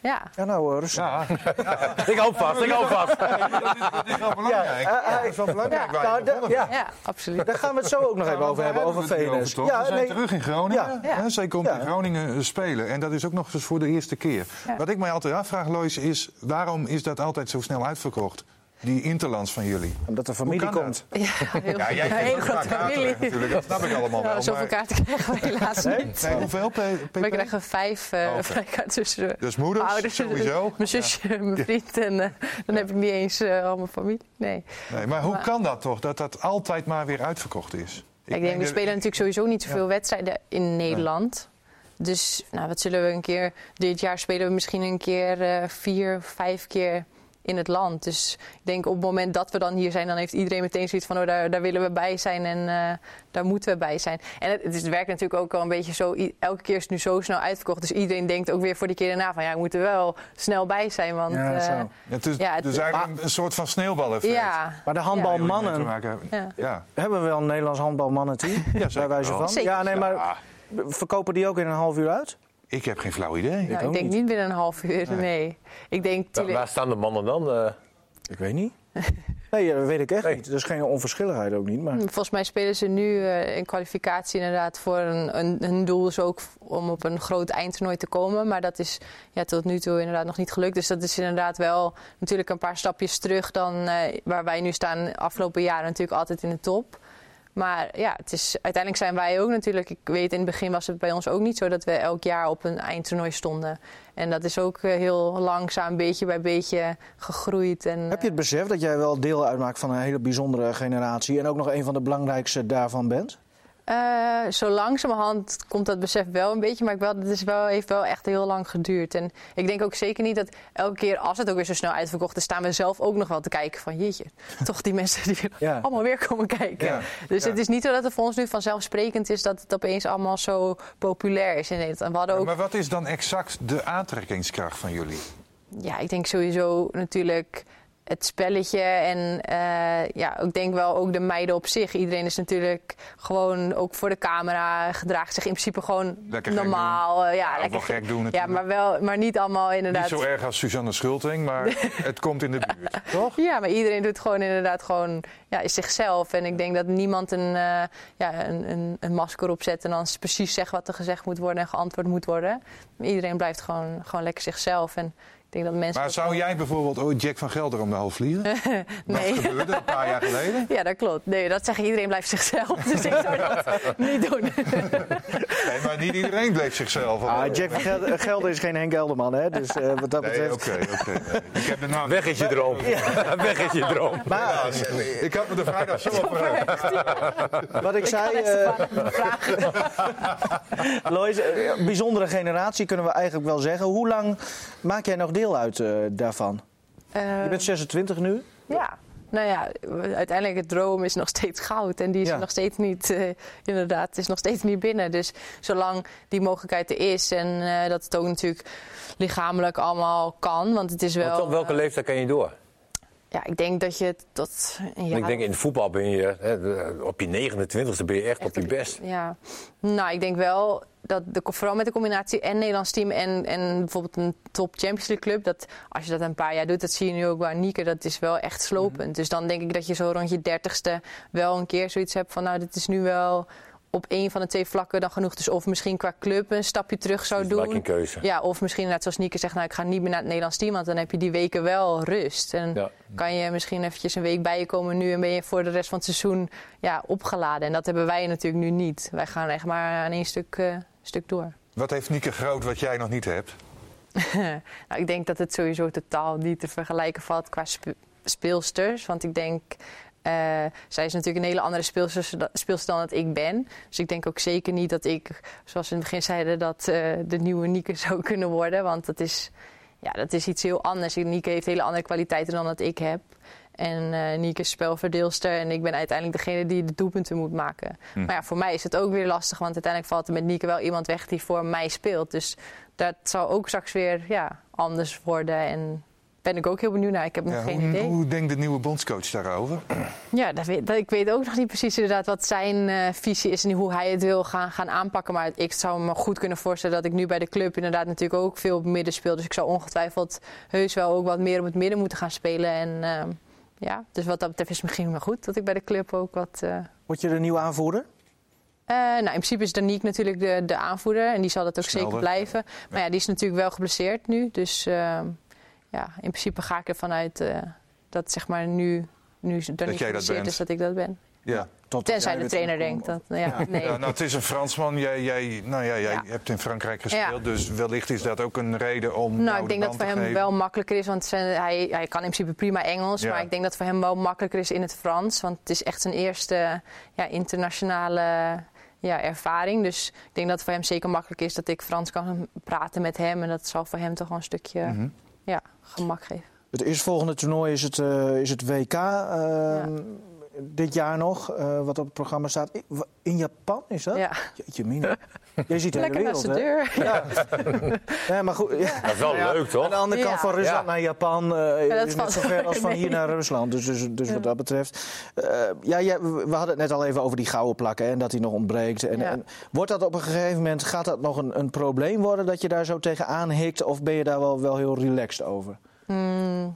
Speaker 4: ja.
Speaker 2: Ja, nou, eh, rustig.
Speaker 5: Ja,
Speaker 3: Ik hou vast, ik hou vast.
Speaker 5: dat is wel belangrijk.
Speaker 2: Ja, eh, eh,
Speaker 5: Dat is wel belangrijk waar
Speaker 2: Nou,
Speaker 5: je
Speaker 2: da-
Speaker 5: begonnen
Speaker 2: ja,
Speaker 4: ja, absoluut.
Speaker 2: daar gaan we het zo ook nog even over hebben, over Venus.
Speaker 5: Ja, we zijn
Speaker 2: nee,
Speaker 5: terug in Groningen.
Speaker 2: Ja.
Speaker 4: Ja.
Speaker 5: Hè, Zij komt
Speaker 2: Ja.
Speaker 5: in Groningen spelen. En dat is ook nog eens voor de eerste keer.
Speaker 4: Ja.
Speaker 5: Wat ik mij altijd afvraag, Lois, is... waarom is dat altijd zo snel uitverkocht? Die interlands van jullie.
Speaker 2: omdat de familie komt.
Speaker 4: Ja, heel,
Speaker 5: Ja, jij ook vaak kaarten
Speaker 4: familie.
Speaker 5: natuurlijk. Dat snap ik allemaal
Speaker 4: Nou,
Speaker 5: wel.
Speaker 4: zoveel
Speaker 5: maar-
Speaker 4: kaarten krijgen we helaas niet.
Speaker 5: Nee, hoeveel, P- PP?
Speaker 4: We krijgen vijf uh,
Speaker 5: Oh,
Speaker 4: vrijkaarten tussen
Speaker 5: Dus moeders,
Speaker 4: ouders,
Speaker 5: sowieso?
Speaker 4: mijn zusje, mijn vriend en eh, dan heb ik niet eens eh, al mijn familie. Nee.
Speaker 5: Nee, maar hoe
Speaker 4: Maar-
Speaker 5: kan dat toch, dat dat altijd maar weer uitverkocht is?
Speaker 4: Ik, denk, we spelen natuurlijk sowieso niet zoveel wedstrijden in Nederland. Dus nou, wat zullen we een keer... Dit jaar spelen we misschien een keer eh, vier, vijf keer in het land. Dus ik denk op het moment dat we dan hier zijn... dan heeft iedereen meteen zoiets van... Oh, daar, daar willen we bij zijn en eh, daar moeten we bij zijn. En het, het, is- het werkt natuurlijk ook al een beetje zo... Elke keer is het nu zo snel uitverkocht. Dus iedereen denkt ook weer voor die keer daarna van... ja, we moeten wel snel bij zijn. Want,
Speaker 2: Ja,
Speaker 4: eh,
Speaker 2: zo.
Speaker 5: Het is
Speaker 4: Ja, het-
Speaker 5: dus eigenlijk een, een soort van sneeuwbaleffect.
Speaker 4: ja,
Speaker 2: Maar de handbalmannen.
Speaker 4: Ja.
Speaker 5: Ja.
Speaker 2: hebben we wel een Nederlands handbalmannenteam?
Speaker 5: zeker
Speaker 2: bij wijze
Speaker 5: wel.
Speaker 2: van.
Speaker 4: Zeker.
Speaker 2: Ja, nee, maar verkopen die ook in een half uur uit?
Speaker 5: Ik heb geen flauw idee.
Speaker 4: nou, ik
Speaker 2: ook
Speaker 4: denk
Speaker 2: niet.
Speaker 4: niet binnen een half uur, nee. Ik denk...
Speaker 3: Waar,
Speaker 4: tuurlijk-
Speaker 3: waar staan de mannen dan? Eh,
Speaker 2: Ik weet niet. Nee, dat weet ik echt
Speaker 3: Nee.
Speaker 2: niet. Er is geen onverschilligheid ook niet. Maar...
Speaker 4: Volgens mij spelen ze nu eh, in kwalificatie inderdaad voor een, een, hun doel is ook om op een groot eindtoernooi te komen. Maar dat is ja, tot nu toe inderdaad nog niet gelukt. Dus dat is inderdaad wel natuurlijk een paar stapjes terug dan eh, waar wij nu staan afgelopen jaren natuurlijk altijd in de top. Maar ja, het is, uiteindelijk zijn wij ook natuurlijk. Ik weet in het begin was het bij ons ook niet zo dat we elk jaar op een eindtoernooi stonden. En dat is ook eh, heel langzaam, beetje bij beetje gegroeid. En,
Speaker 2: Heb je het besef dat jij wel deel uitmaakt van een hele bijzondere generatie en ook nog een van de belangrijkste daarvan bent?
Speaker 4: Eh, zo langzamerhand komt dat besef wel een beetje, maar ik wel, het is wel, heeft wel echt heel lang geduurd. En ik denk ook zeker niet dat elke keer als het ook weer zo snel uitverkocht is, staan we zelf ook nog wel te kijken van jeetje, toch die mensen die
Speaker 2: Ja.
Speaker 4: allemaal weer komen kijken.
Speaker 5: Ja.
Speaker 4: Dus
Speaker 5: Ja.
Speaker 4: het is niet zo dat het voor ons nu vanzelfsprekend is dat het opeens allemaal zo populair is in Nederland. En we hadden ook
Speaker 5: Maar wat is dan exact de aantrekkingskracht van jullie?
Speaker 4: ja, ik denk sowieso natuurlijk het spelletje en eh, ja, ik denk wel ook de meiden op zich. Iedereen is natuurlijk gewoon ook voor de camera gedraagt zich in principe gewoon
Speaker 5: Lekker gek
Speaker 4: normaal. eh, ja,
Speaker 5: Ja,
Speaker 4: lekker
Speaker 5: gek doen
Speaker 4: Ja, maar wel, maar niet allemaal inderdaad.
Speaker 5: Niet zo erg als Suzanne Schulting, maar het komt in de buurt, toch?
Speaker 4: Ja, maar iedereen doet gewoon inderdaad gewoon ja, is zichzelf. En ik denk dat niemand een, eh, ja, een, een, een masker opzet en dan precies zegt wat er gezegd moet worden en geantwoord moet worden. Iedereen blijft gewoon, gewoon lekker zichzelf. En denk dat mensen.
Speaker 5: Maar zou jij bijvoorbeeld ooit Jack van Gelder om de hals vliegen?
Speaker 4: Nee.
Speaker 5: Dat gebeurde een paar jaar geleden.
Speaker 4: Ja, dat klopt. Nee, dat zeg ik, iedereen blijft zichzelf. Dus ik zou dat niet doen.
Speaker 5: Nee, maar niet iedereen bleef zichzelf.
Speaker 2: Ah, Jack van Gelder, Gelder is geen Henk Gelderman, hè? Dus eh, wat dat
Speaker 5: Nee,
Speaker 2: betreft.
Speaker 5: oké, oké. nee. Ik heb de naam.
Speaker 3: Weg is je droom. Weg is je droom.
Speaker 2: Maar
Speaker 5: Ik had me de vrijdag zo op
Speaker 2: wat ik zei, eh, Lois, eh, bijzondere generatie kunnen we eigenlijk wel zeggen. Hoe lang maak jij nog deel uit eh, daarvan? Je bent 26 nu.
Speaker 4: Ja. Nou ja, uiteindelijk het droom is nog steeds goud. En die is
Speaker 2: Ja.
Speaker 4: nog steeds niet, eh, inderdaad, is nog steeds niet binnen. Dus zolang die mogelijkheid er is en eh, dat het ook natuurlijk lichamelijk allemaal kan. Want het is wel...
Speaker 3: Op welke
Speaker 4: eh,
Speaker 3: leeftijd kan je door?
Speaker 4: Ja, ik denk dat je het tot jaar...
Speaker 3: Ik denk in het voetbal ben je hè, de- op je 29e ben je echt op je best.
Speaker 4: Ja, nou, ik denk wel dat de, vooral met de combinatie en Nederlands team en, en bijvoorbeeld een top Champions League club, dat als je dat een paar jaar doet, dat zie je nu ook bij Nieke, dat is wel echt slopend. Dus dan denk ik dat je zo rond je dertigste wel een keer zoiets hebt van, nou, dit is nu wel op één van de twee vlakken dan genoeg. Dus of misschien qua club een stapje terug zou
Speaker 3: Dus
Speaker 4: doen.
Speaker 3: een keuze.
Speaker 4: Ja, of misschien net zoals Nieke zegt, nou, ik ga niet meer naar het Nederlands team, want dan heb je die weken wel rust. En
Speaker 3: Ja.
Speaker 4: kan je misschien eventjes een week bij je komen nu en ben je voor de rest van het seizoen ja, opgeladen. En dat hebben wij natuurlijk nu niet. Wij gaan echt maar aan één stuk, eh, stuk door.
Speaker 5: Wat heeft Nieke Groot wat jij nog niet hebt?
Speaker 4: nou, ik denk dat het sowieso totaal niet te vergelijken valt qua spe- speelsters. Want ik denk, zij is natuurlijk een hele andere speelster, dan dat ik ben. Dus ik denk ook zeker niet dat ik, zoals we in het begin zeiden, dat eh, de nieuwe Nieke zou kunnen worden. Want dat is, ja, dat is iets heel anders. Nieke heeft hele andere kwaliteiten dan dat ik heb. En eh Nieke is spelverdeelster en ik ben uiteindelijk degene die de doelpunten moet maken. Maar ja, voor mij is het ook weer lastig, want uiteindelijk valt er met Nieke wel iemand weg die voor mij speelt. Dus dat zal ook straks weer ja, anders worden. En ben ik ook heel benieuwd naar. Ik heb nog
Speaker 5: Ja,
Speaker 4: geen
Speaker 5: hoe,
Speaker 4: idee.
Speaker 5: hoe denkt de nieuwe bondscoach daarover?
Speaker 4: Ja, dat weet, dat, ik weet ook nog niet precies inderdaad wat zijn eh, visie is en hoe hij het wil gaan, gaan aanpakken. Maar ik zou me goed kunnen voorstellen dat ik nu bij de club inderdaad natuurlijk ook veel op het midden speel. Dus ik zou ongetwijfeld heus wel ook wat meer op het midden moeten gaan spelen. En eh, ja, dus wat dat betreft is het misschien wel goed dat ik bij de club ook wat... eh,
Speaker 2: Word je de nieuwe aanvoerder?
Speaker 4: eh, nou, in principe is Danique natuurlijk de, de aanvoerder en die zal dat ook
Speaker 5: Snelder.
Speaker 4: zeker blijven. Maar ja, die is natuurlijk wel geblesseerd nu. Dus eh, ja, in principe ga ik ervan uit eh, dat zeg maar nu, nu
Speaker 5: jij dat
Speaker 4: geblesseerd
Speaker 5: bent.
Speaker 4: is, dat ik dat ben.
Speaker 5: Ja.
Speaker 2: Tot
Speaker 4: Tenzij
Speaker 2: jij
Speaker 4: de trainer denkt dat. Nou ja, nee.
Speaker 5: Ja, nou, het is een Fransman. Jij, jij, nou ja, jij
Speaker 4: Ja.
Speaker 5: hebt in Frankrijk gespeeld.
Speaker 4: Ja.
Speaker 5: Dus wellicht is dat ook een reden om.
Speaker 4: Nou, ik
Speaker 5: de
Speaker 4: denk dat voor hem
Speaker 5: geven.
Speaker 4: wel makkelijker is, want zijn, hij, hij kan in principe prima Engels.
Speaker 5: Ja.
Speaker 4: Maar ik denk dat het voor hem wel makkelijker is in het Frans. Want het is echt zijn eerste ja, internationale ja, ervaring. Dus ik denk dat het voor hem zeker makkelijk is dat ik Frans kan praten met hem. En dat zal voor hem toch wel een stukje
Speaker 5: Mhm.
Speaker 4: Ja, gemak geven.
Speaker 2: Het eerstvolgende toernooi is het, eh, is het WK. eh, Dit jaar nog, eh, wat op het programma staat. In- Japan is dat?
Speaker 4: Ja.
Speaker 2: Jeetje mina. Jij ziet de hele
Speaker 4: Lekker
Speaker 2: wereld,
Speaker 4: de
Speaker 2: hè?
Speaker 4: deur.
Speaker 2: Ja, maar goed. Ja.
Speaker 3: Dat is wel
Speaker 2: Ja,
Speaker 3: leuk, toch?
Speaker 2: Aan de andere kant
Speaker 4: Ja.
Speaker 2: van Rusland
Speaker 3: Ja.
Speaker 2: naar Japan eh,
Speaker 4: dat
Speaker 2: is net zo ver als van
Speaker 4: mee.
Speaker 2: hier naar Rusland. Dus, dus, dus wat dat betreft. eh, ja, ja, we we hadden het net al even over die gouden plakken hè, en dat die nog ontbreekt. En,
Speaker 4: Ja.
Speaker 2: en wordt dat op een gegeven moment, gaat dat nog een, een probleem worden dat je daar zo tegenaan hikt? Of ben je daar wel, wel heel relaxed over?
Speaker 4: Hmm.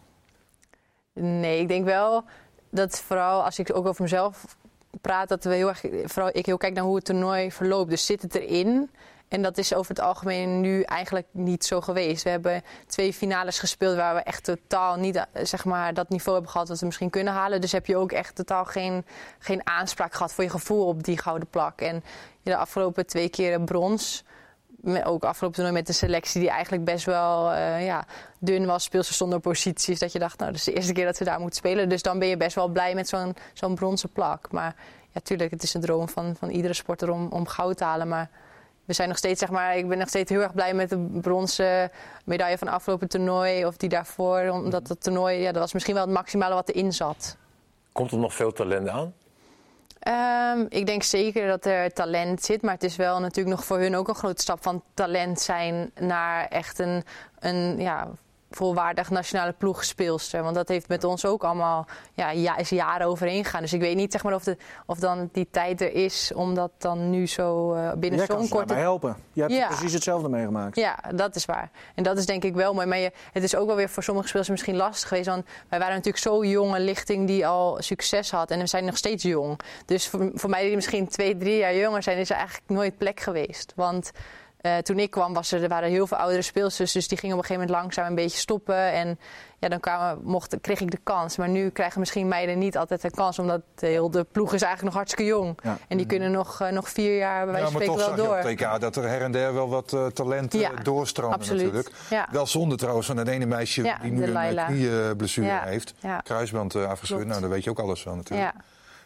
Speaker 4: Nee, ik denk wel dat vooral als ik ook over mezelf praat, dat we heel erg, vooral ik heel kijk naar hoe het toernooi verloopt. Dus zit het erin? En dat is over het algemeen nu eigenlijk niet zo geweest. We hebben twee finales gespeeld waar we echt totaal niet eh, zeg maar, dat niveau hebben gehad wat we misschien kunnen halen. Dus heb je ook echt totaal geen, geen aanspraak gehad voor je gevoel op die gouden plak. En de afgelopen twee keren brons. Ook afgelopen toernooi met een selectie die eigenlijk best wel eh, ja, dun was. Speelsters zonder posities. Dat je dacht, nou, dat is de eerste keer dat we daar moeten spelen. Dus dan ben je best wel blij met zo'n bronzen plak. Maar ja, tuurlijk, het is een droom van, van iedere sporter om, goud te halen. Maar we zijn nog steeds, zeg maar, ik ben nog steeds heel erg blij met de bronzen medaille van afgelopen toernooi. Of die daarvoor. Omdat het toernooi, ja, dat was misschien wel het maximale wat erin zat.
Speaker 3: Komt er nog veel talent aan?
Speaker 4: Ehm, ik denk zeker dat er talent zit, maar het is wel natuurlijk nog voor hun ook een grote stap. Van talent zijn naar echt een, een ja, volwaardig nationale ploegspeelster. Want dat heeft met ons ook allemaal ja, ja, is jaren overheen gegaan. Dus ik weet niet zeg maar, of, de, of dan die tijd er is om dat dan nu zo uh, binnen
Speaker 2: Jij kan
Speaker 4: zo'n
Speaker 2: ze
Speaker 4: korte...
Speaker 2: daarbij helpen. Je hebt
Speaker 4: Ja.
Speaker 2: precies hetzelfde meegemaakt.
Speaker 4: Ja, dat is waar. En dat is denk ik wel mooi. Maar je, het is ook wel weer voor sommige spelers misschien lastig geweest. Want wij waren natuurlijk zo jonge lichting die al succes had. En we zijn nog steeds jong. Dus voor, voor mij die misschien twee, drie jaar jonger zijn, is er eigenlijk nooit plek geweest. Want eh, toen ik kwam, was er, er waren heel veel oudere speelsters. Dus die gingen op een gegeven moment langzaam een beetje stoppen. En ja, dan kwamen, mocht, kreeg ik de kans. Maar nu krijgen misschien meiden niet altijd een kans. Omdat de, heel de ploeg is eigenlijk nog hartstikke jong.
Speaker 2: Ja.
Speaker 4: En die kunnen nog, eh, nog vier jaar bij wijze
Speaker 5: Ja,
Speaker 4: van
Speaker 5: maar
Speaker 4: spreken wel door.
Speaker 5: op TK dat er her en der wel wat eh, talent
Speaker 4: Ja,
Speaker 5: doorstromen
Speaker 4: absoluut.
Speaker 5: natuurlijk.
Speaker 4: Ja.
Speaker 5: Wel zonde trouwens van het ene meisje
Speaker 4: Ja,
Speaker 5: die nu een knieblessure
Speaker 4: Ja,
Speaker 5: heeft.
Speaker 4: ja.
Speaker 5: Kruisband afgescheurd. Nou, daar weet je ook alles van natuurlijk.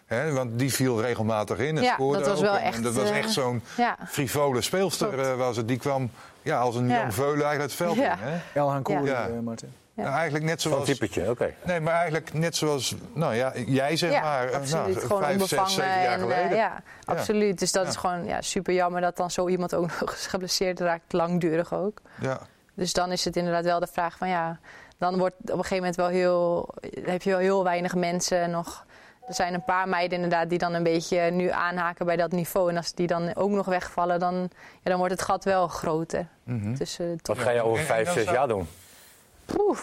Speaker 5: Want die viel regelmatig in en
Speaker 4: Ja,
Speaker 5: scoorde
Speaker 4: dat was
Speaker 5: ook.
Speaker 4: wel
Speaker 5: En- en
Speaker 4: echt,
Speaker 5: dat was
Speaker 4: eh,
Speaker 5: echt zo'n
Speaker 4: ja.
Speaker 5: frivole speelster eh, was het. Die kwam ja, als een
Speaker 4: Ja.
Speaker 5: jong veulen eigenlijk het veld
Speaker 4: Ja.
Speaker 5: in. Hè?
Speaker 2: Elhan Koeri,
Speaker 5: Ja.
Speaker 2: eh, Martin.
Speaker 4: Ja.
Speaker 5: Nou, eigenlijk net
Speaker 3: Zo'n
Speaker 5: zoals...
Speaker 3: typetje, oké.
Speaker 5: Nee, maar eigenlijk net zoals nou ja, jij zeg
Speaker 4: ja,
Speaker 5: maar. eh,
Speaker 4: absoluut.
Speaker 5: Nou,
Speaker 4: gewoon
Speaker 5: vijf, zes,
Speaker 4: onbevangen.
Speaker 5: zeven jaar
Speaker 4: en, eh,
Speaker 5: geleden.
Speaker 4: ja, absoluut. Dus dat
Speaker 5: Ja.
Speaker 4: is gewoon ja, super jammer dat dan zo iemand ook nog eens geblesseerd raakt. Langdurig ook.
Speaker 5: Ja.
Speaker 4: Dus dan is het inderdaad wel de vraag van ja... Dan wordt op een gegeven moment wel heel... heb je wel heel weinig mensen nog... Er zijn een paar meiden inderdaad die dan een beetje nu aanhaken bij dat niveau. En als die dan ook nog wegvallen, dan, ja, dan wordt het gat wel groter.
Speaker 5: Mhm.
Speaker 4: Tussen de
Speaker 3: Wat ga je over vijf, zes jaar doen?
Speaker 4: Poeh.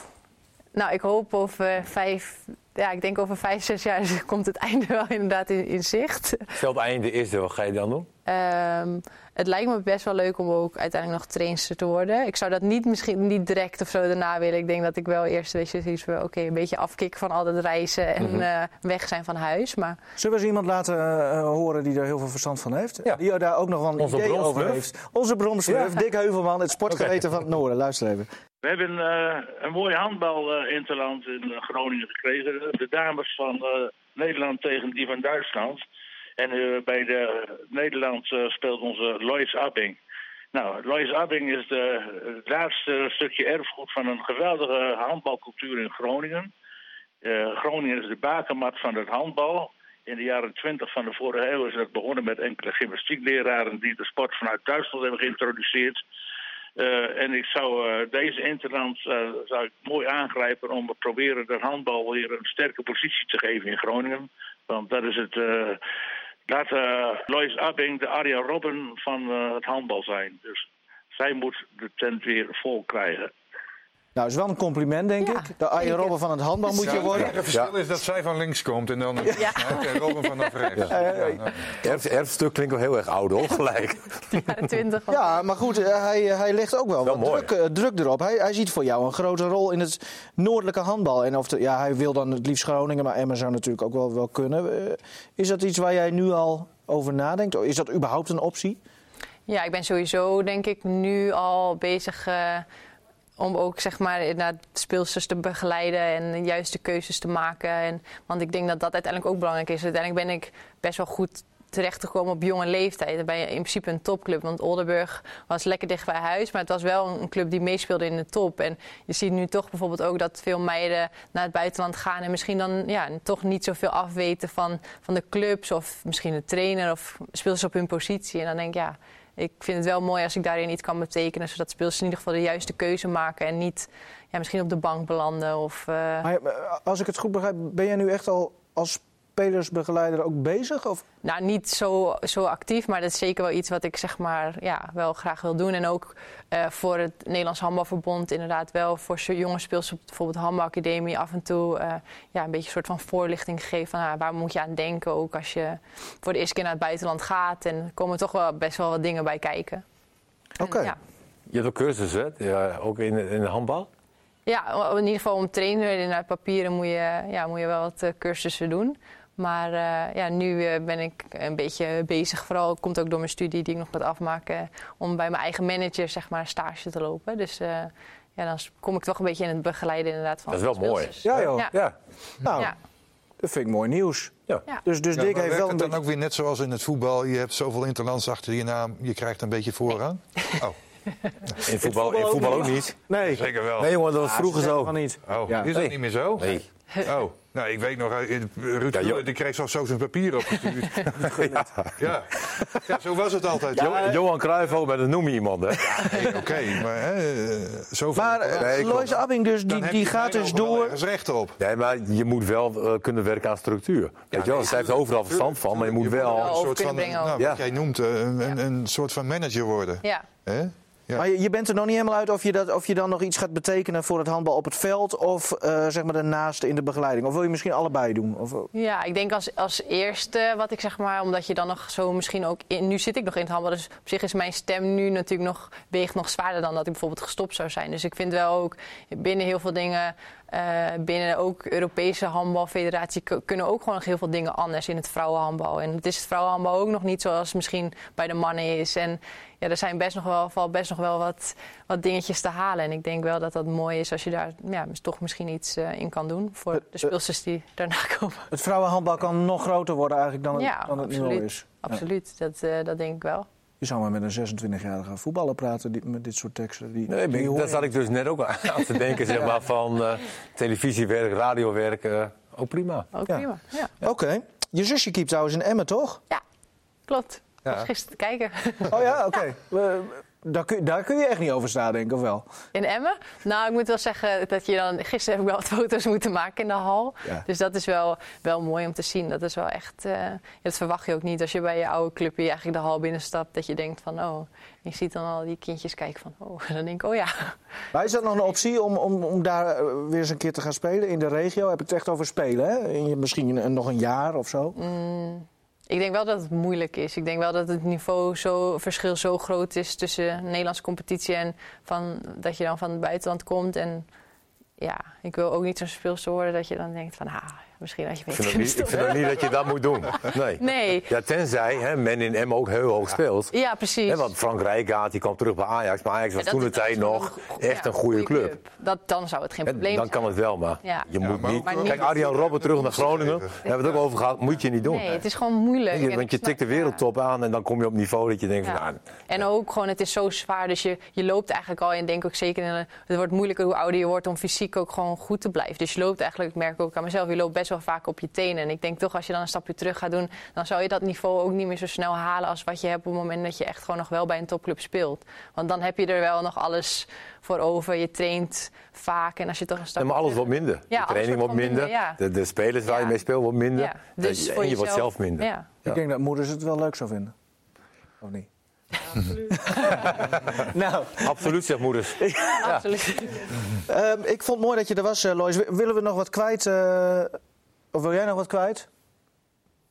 Speaker 4: Nou, ik hoop over vijf... Ja, ik denk over vijf, zes jaar komt het einde wel inderdaad in, in zicht.
Speaker 3: Stel het einde is er, wat ga je dan doen?
Speaker 4: Ehm, het lijkt me best wel leuk om ook uiteindelijk nog trainster te worden. Ik zou dat niet misschien niet direct of zo daarna willen. Ik denk dat ik wel eerst weet je, zoiets van, oké, een beetje afkicken van al dat reizen en
Speaker 3: Mhm.
Speaker 4: eh, weg zijn van huis. Maar
Speaker 2: Zullen we eens iemand laten eh, horen die er heel veel verstand van heeft?
Speaker 3: Ja.
Speaker 2: Die daar ook nog wel een
Speaker 3: Onze
Speaker 2: idee over heeft. Onze bronsmurf,
Speaker 3: Ja.
Speaker 2: Dick Heuvelman, het sportgeweten van het Noorden. Luister even.
Speaker 6: We hebben eh, een mooi handbal eh, interland in eh, Groningen gekregen. De dames van eh, Nederland tegen die van Duitsland. En eh, bij de Nederland eh, speelt onze Lois Abbing. Nou, Lois Abbing is de, het laatste stukje erfgoed van een geweldige handbalcultuur in Groningen. Eh, Groningen is de bakermat van het handbal. In de jaren twintig van de vorige eeuw is dat begonnen met enkele gymnastiekleraren die de sport vanuit Duitsland hebben geïntroduceerd. En ik zou deze interland zou ik mooi aangrijpen om te proberen dat handbal weer een sterke positie te geven in Groningen. Want dat is het. Laat eh, Lois Abbing de Arja Robben van eh, het handbal zijn. Dus zij moet de tent weer vol krijgen.
Speaker 2: Nou, is wel een compliment, denk
Speaker 4: Ja,
Speaker 2: ik. De. Robben van het handbal moet je
Speaker 5: Ja,
Speaker 2: worden.
Speaker 5: Het verschil is dat zij van links komt en dan ja. en Robin vanaf rechts. Ja. nou.
Speaker 3: Erf, erfstuk klinkt wel heel erg oud, hoor, gelijk.
Speaker 2: Ja, maar goed, eh, hij, hij legt ook wel,
Speaker 3: Wel
Speaker 2: wat
Speaker 3: mooi.
Speaker 2: druk, eh, druk erop. Hij, hij ziet voor jou een grote rol in het noordelijke handbal. En of de- ja, hij wil dan het liefst Groningen, maar Emma zou natuurlijk ook wel, wel kunnen. Eh, is dat iets waar jij nu al over nadenkt? Is dat überhaupt een optie?
Speaker 4: Ja, ik ben sowieso denk ik nu al bezig eh, om ook zeg maar inderdaad speelsters te begeleiden en de juiste keuzes te maken. En, want ik denk dat dat uiteindelijk ook belangrijk is. Uiteindelijk ben ik best wel goed terechtgekomen op jonge leeftijd. Dan ben je in principe een topclub. Want Oldenburg was lekker dicht bij huis. Maar het was wel een club die meespeelde in de top. En je ziet nu toch bijvoorbeeld ook dat veel meiden naar het buitenland gaan. En misschien dan ja, toch niet zoveel afweten van, van de clubs. Of misschien de trainer of speelsters op hun positie. En dan denk ik ja, ik vind het wel mooi als ik daarin iets kan betekenen. Zodat speelsters in ieder geval de juiste keuze maken. En niet ja, misschien op de bank belanden. Of, eh,
Speaker 2: Maar eh, als ik het goed begrijp, ben jij nu echt al als spelersbegeleider ook bezig? Of?
Speaker 4: Nou, niet zo, zo actief, maar dat is zeker wel iets wat ik zeg maar ja, wel graag wil doen. En ook eh, voor het Nederlands Handbalverbond inderdaad wel voor jonge speels op bijvoorbeeld de handbalacademie af en toe eh, ja, een beetje een soort van voorlichting geven van ah, waar moet je aan denken ook als je voor de eerste keer naar het buitenland gaat. En er komen toch wel best wel wat dingen bij kijken. En,
Speaker 2: Oké.
Speaker 4: Ja.
Speaker 3: Je hebt ook cursussen, hè? Ja, ook in, in de handbal.
Speaker 4: Ja, in ieder geval om trainer in naar papieren moet je, ja, moet je wel wat eh, cursussen doen. Maar eh, ja, nu eh, ben ik een beetje bezig. Vooral komt ook door mijn studie die ik nog moet afmaken. Om bij mijn eigen manager zeg maar stage te lopen. Dus eh, ja, dan kom ik toch een beetje in het begeleiden inderdaad van
Speaker 3: Dat is wel mooi.
Speaker 2: Ja, joh.
Speaker 4: Ja.
Speaker 3: Ja,
Speaker 2: Nou,
Speaker 4: Ja.
Speaker 2: Dat vind ik mooi nieuws.
Speaker 3: Ja.
Speaker 4: Ja.
Speaker 2: Dus, dus
Speaker 5: Ja,
Speaker 2: Dick heeft wel een
Speaker 5: het dan ook weer net zoals in het voetbal? Je hebt zoveel interlands achter je naam, je krijgt een beetje voorrang? Oh,
Speaker 3: In voetbal, in voetbal ook niet.
Speaker 2: Nee,
Speaker 5: zeker wel.
Speaker 3: Nee, jongen, dat was vroeger zo.
Speaker 2: niet.
Speaker 5: Oh,
Speaker 2: Ja.
Speaker 5: is dat
Speaker 3: Nee.
Speaker 5: niet meer zo?
Speaker 3: Nee.
Speaker 5: Oh, nou, ik weet nog, eh, Ruud
Speaker 3: Ja,
Speaker 5: die kreeg zo, zo zijn papier opgestuurd. ja. ja, zo was het altijd.
Speaker 3: Jo- Johan Cruijff maar dat noem je iemand, hè?
Speaker 5: Nee, Oké, maar hè, eh, zoveel...
Speaker 2: Maar eh,
Speaker 3: Nee.
Speaker 2: Lois Abbing dus, die, die gaat dus door...
Speaker 5: ergens recht op.
Speaker 3: Nee, maar je moet wel eh, kunnen werken aan structuur. Weet je wel, zij heeft overal verstand van, maar je moet wel...
Speaker 4: wel
Speaker 5: een soort van, nou,
Speaker 3: Ja.
Speaker 5: wat jij noemt, eh, een, een, een soort van manager worden.
Speaker 4: Ja.
Speaker 5: Hè? Ja.
Speaker 2: Maar je, je bent er nog niet helemaal uit of je, dat, of je dan nog iets gaat betekenen voor het handbal op het veld... of eh, zeg maar daarnaast in de begeleiding. Of wil je misschien allebei doen? Of,
Speaker 4: Ja, ik denk als, als eerste wat ik zeg maar, omdat je dan nog zo misschien ook in, nu zit ik nog in het handbal, dus op zich is mijn stem nu natuurlijk nog weegt nog zwaarder dan dat ik bijvoorbeeld gestopt zou zijn. Dus ik vind wel ook binnen heel veel dingen, eh, binnen ook Europese handbalfederatie kunnen ook gewoon nog heel veel dingen anders in het vrouwenhandbal. En het is het vrouwenhandbal ook nog niet zoals misschien bij de mannen is. En ja, er zijn best nog wel, valt best nog wel wat, wat dingetjes te halen. En ik denk wel dat dat mooi is als je daar ja, toch misschien iets eh, in kan doen voor de speelsters die daarna komen.
Speaker 2: het vrouwenhandbal kan nog groter worden eigenlijk dan, het-
Speaker 4: Ja,
Speaker 2: dan het nu al is.
Speaker 4: Absoluut, dat, eh, dat denk ik wel.
Speaker 2: Je zou maar met een 26-jarige voetballer praten die, met dit soort teksten. Die,
Speaker 3: Nee,
Speaker 2: die je.
Speaker 3: zat ik dus net ook aan te denken, zeg maar, van eh, televisiewerk, radiowerk. eh ook prima.
Speaker 4: Ook
Speaker 2: Ja.
Speaker 4: prima. Ja.
Speaker 2: Oké. Je zusje keept trouwens in Emmen, toch?
Speaker 4: ja, klopt. Ik
Speaker 5: Ja.
Speaker 4: was gisteren te kijken.
Speaker 2: Oh ja, oké. Daar, kun, daar kun je echt niet over staan, denk ik, of wel?
Speaker 4: In Emmen? Nou, ik moet wel zeggen dat je dan... Gisteren heb ik wel wat foto's moeten maken in de hal.
Speaker 2: Ja.
Speaker 4: Dus dat is wel, wel mooi om te zien. Dat is wel echt... eh, ja, dat verwacht je ook niet als je bij je oude clubje eigenlijk de hal binnenstapt. Dat je denkt van, oh... Je ziet dan al die kindjes kijken van, oh... En dan denk ik, oh ja.
Speaker 2: Maar is dat nog een optie om, om, om daar eh, weer eens een keer te gaan spelen in de regio? Heb ik het echt over spelen, hè? In misschien een- nog een jaar of zo?
Speaker 4: Ik denk wel dat het moeilijk is. Ik denk wel dat het niveau zo, verschil zo groot is tussen de Nederlandse competitie en van, dat je dan van het buitenland komt. En ja, ik wil ook niet zo'n speelster worden dat je dan denkt van, ah, misschien had je
Speaker 3: Ik
Speaker 4: beter
Speaker 3: vind, niet, ik vind ook niet dat je dat moet doen. Nee.
Speaker 4: Nee,
Speaker 3: Ja, tenzij hè, men in M ook heel hoog speelt.
Speaker 4: ja, precies.
Speaker 3: Hè, want Frank Rijkaard die kwam terug bij Ajax. Maar Ajax was
Speaker 4: Ja,
Speaker 3: toen de tijd nog
Speaker 4: een
Speaker 3: echt
Speaker 4: ja,
Speaker 3: een goede club.
Speaker 4: Dat, dan zou het geen probleem
Speaker 3: dan
Speaker 4: zijn.
Speaker 3: kan het wel, maar
Speaker 4: Ja.
Speaker 3: je
Speaker 5: Ja,
Speaker 3: moet
Speaker 5: maar
Speaker 3: niet...
Speaker 4: Maar
Speaker 3: Kijk, Arjan Robben terug naar Groningen. Daar hebben we het ook over gehad. Moet je niet doen.
Speaker 4: Nee, het is gewoon moeilijk.
Speaker 3: Want je tikt de wereldtop aan en dan kom je op niveau dat je denkt van... Nou,
Speaker 4: En ook gewoon, het is zo zwaar. Dus je, je loopt eigenlijk al, en denk ook zeker, in een- het wordt moeilijker hoe ouder je wordt om fysiek ook gewoon goed te blijven. Dus je loopt eigenlijk, ik merk ook aan mezelf, je loopt best wel vaak op je tenen. En ik denk toch, als je dan een stapje terug gaat doen, dan zou je dat niveau ook niet meer zo snel halen als wat je hebt op het moment dat je echt gewoon nog wel bij een topclub speelt. Want dan heb je er wel nog alles voor over. Je traint vaak en als je toch een stapje
Speaker 3: maar alles wordt minder.
Speaker 4: Ja,
Speaker 3: de
Speaker 4: alles
Speaker 3: training
Speaker 4: wordt
Speaker 3: minder.
Speaker 4: minder, ja.
Speaker 3: de, de spelers waar je
Speaker 4: Ja.
Speaker 3: mee speelt wordt minder.
Speaker 4: Ja, dus
Speaker 3: en je wordt zelf minder.
Speaker 4: Ja.
Speaker 2: Ik denk dat moeders het wel leuk zou vinden. Of niet? nou,
Speaker 3: Absoluut, zegt moeders.
Speaker 4: Absoluut.
Speaker 2: ehm, ik vond het mooi dat je er was, eh, Lois. Willen we nog wat kwijt? eh, of wil jij nog wat kwijt?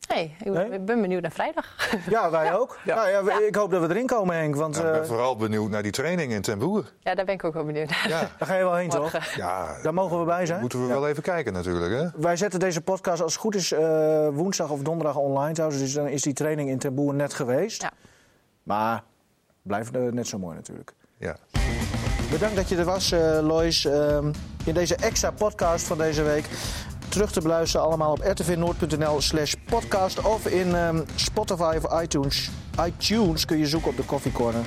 Speaker 4: Hey, ik
Speaker 2: Nee?
Speaker 4: ben ben benieuwd naar vrijdag.
Speaker 2: Ja, wij ook.
Speaker 3: Ja.
Speaker 2: Nou, ja, Ik hoop dat we erin komen, Henk. Want
Speaker 5: ik ben
Speaker 2: eh,
Speaker 5: vooral benieuwd naar die training in Ten Boer.
Speaker 4: Ja, daar ben ik ook wel benieuwd naar.
Speaker 5: Ja,
Speaker 2: daar ga je wel heen, toch?
Speaker 5: Ja
Speaker 2: Daar mogen we bij zijn.
Speaker 5: moeten we wel even kijken natuurlijk. Hè?
Speaker 2: Wij zetten deze podcast als het goed is eh, woensdag of donderdag online trouwens. Dus dan is die training in Ten Boer net geweest.
Speaker 4: Ja.
Speaker 2: Maar blijft net zo mooi natuurlijk.
Speaker 5: Ja.
Speaker 2: Bedankt dat je er was, eh, Lois. Ehm, in deze extra podcast van deze week. Terug te beluisteren allemaal op rtvnoord.nl slash podcast. Of in ehm, Spotify of iTunes. iTunes kun je zoeken op de Coffee Corner.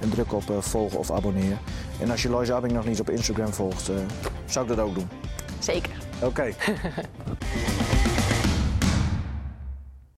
Speaker 2: En druk op eh, volgen of abonneren. En als je Lois Abbing nog niet op Instagram volgt, eh, zou ik dat ook doen.
Speaker 4: Zeker.
Speaker 2: Oké.